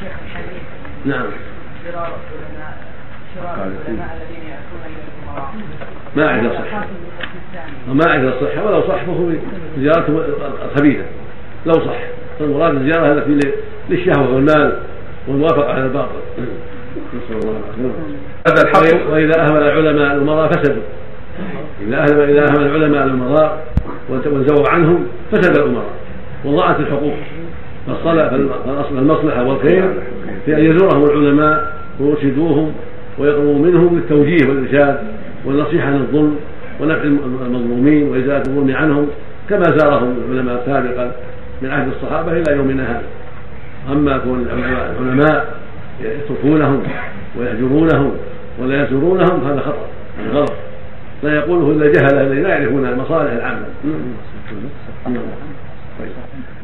شيخ الحديث نعم. شرار العلماء شرار العلماء الذين ياتون إلى الامراء ما أعرف الصحة ما أعرف الصحة ولو صح فهو زيارته الخبيثة لو صح. فالمراد الزيارة التي للشهوة والمال والموافقة على الباطل. نسأل الله العافية. هذا الحق. وإذا أهمل العلماء الأمراء فسدوا. إذا أهمل إذا أهمل العلماء الأمراء وانزووا عنهم فسد الأمراء. وضاعت الحقوق. فالأصل المصلحة والخير في أن يزورهم العلماء ويرشدوهم ويطلبوا منهم بالتوجيه والإرشاد والنصيحة عن الظلم ونفع المظلومين وإزالة الظلم عنهم كما زارهم العلماء سابقا من عهد الصحابة إلى يومنا هذا. أما كون العلماء يتركونهم ويهجرونهم ولا يزورونهم هذا خطأ غلط. لا يقوله إلا جهلة الذين لا يعرفون المصالح العامة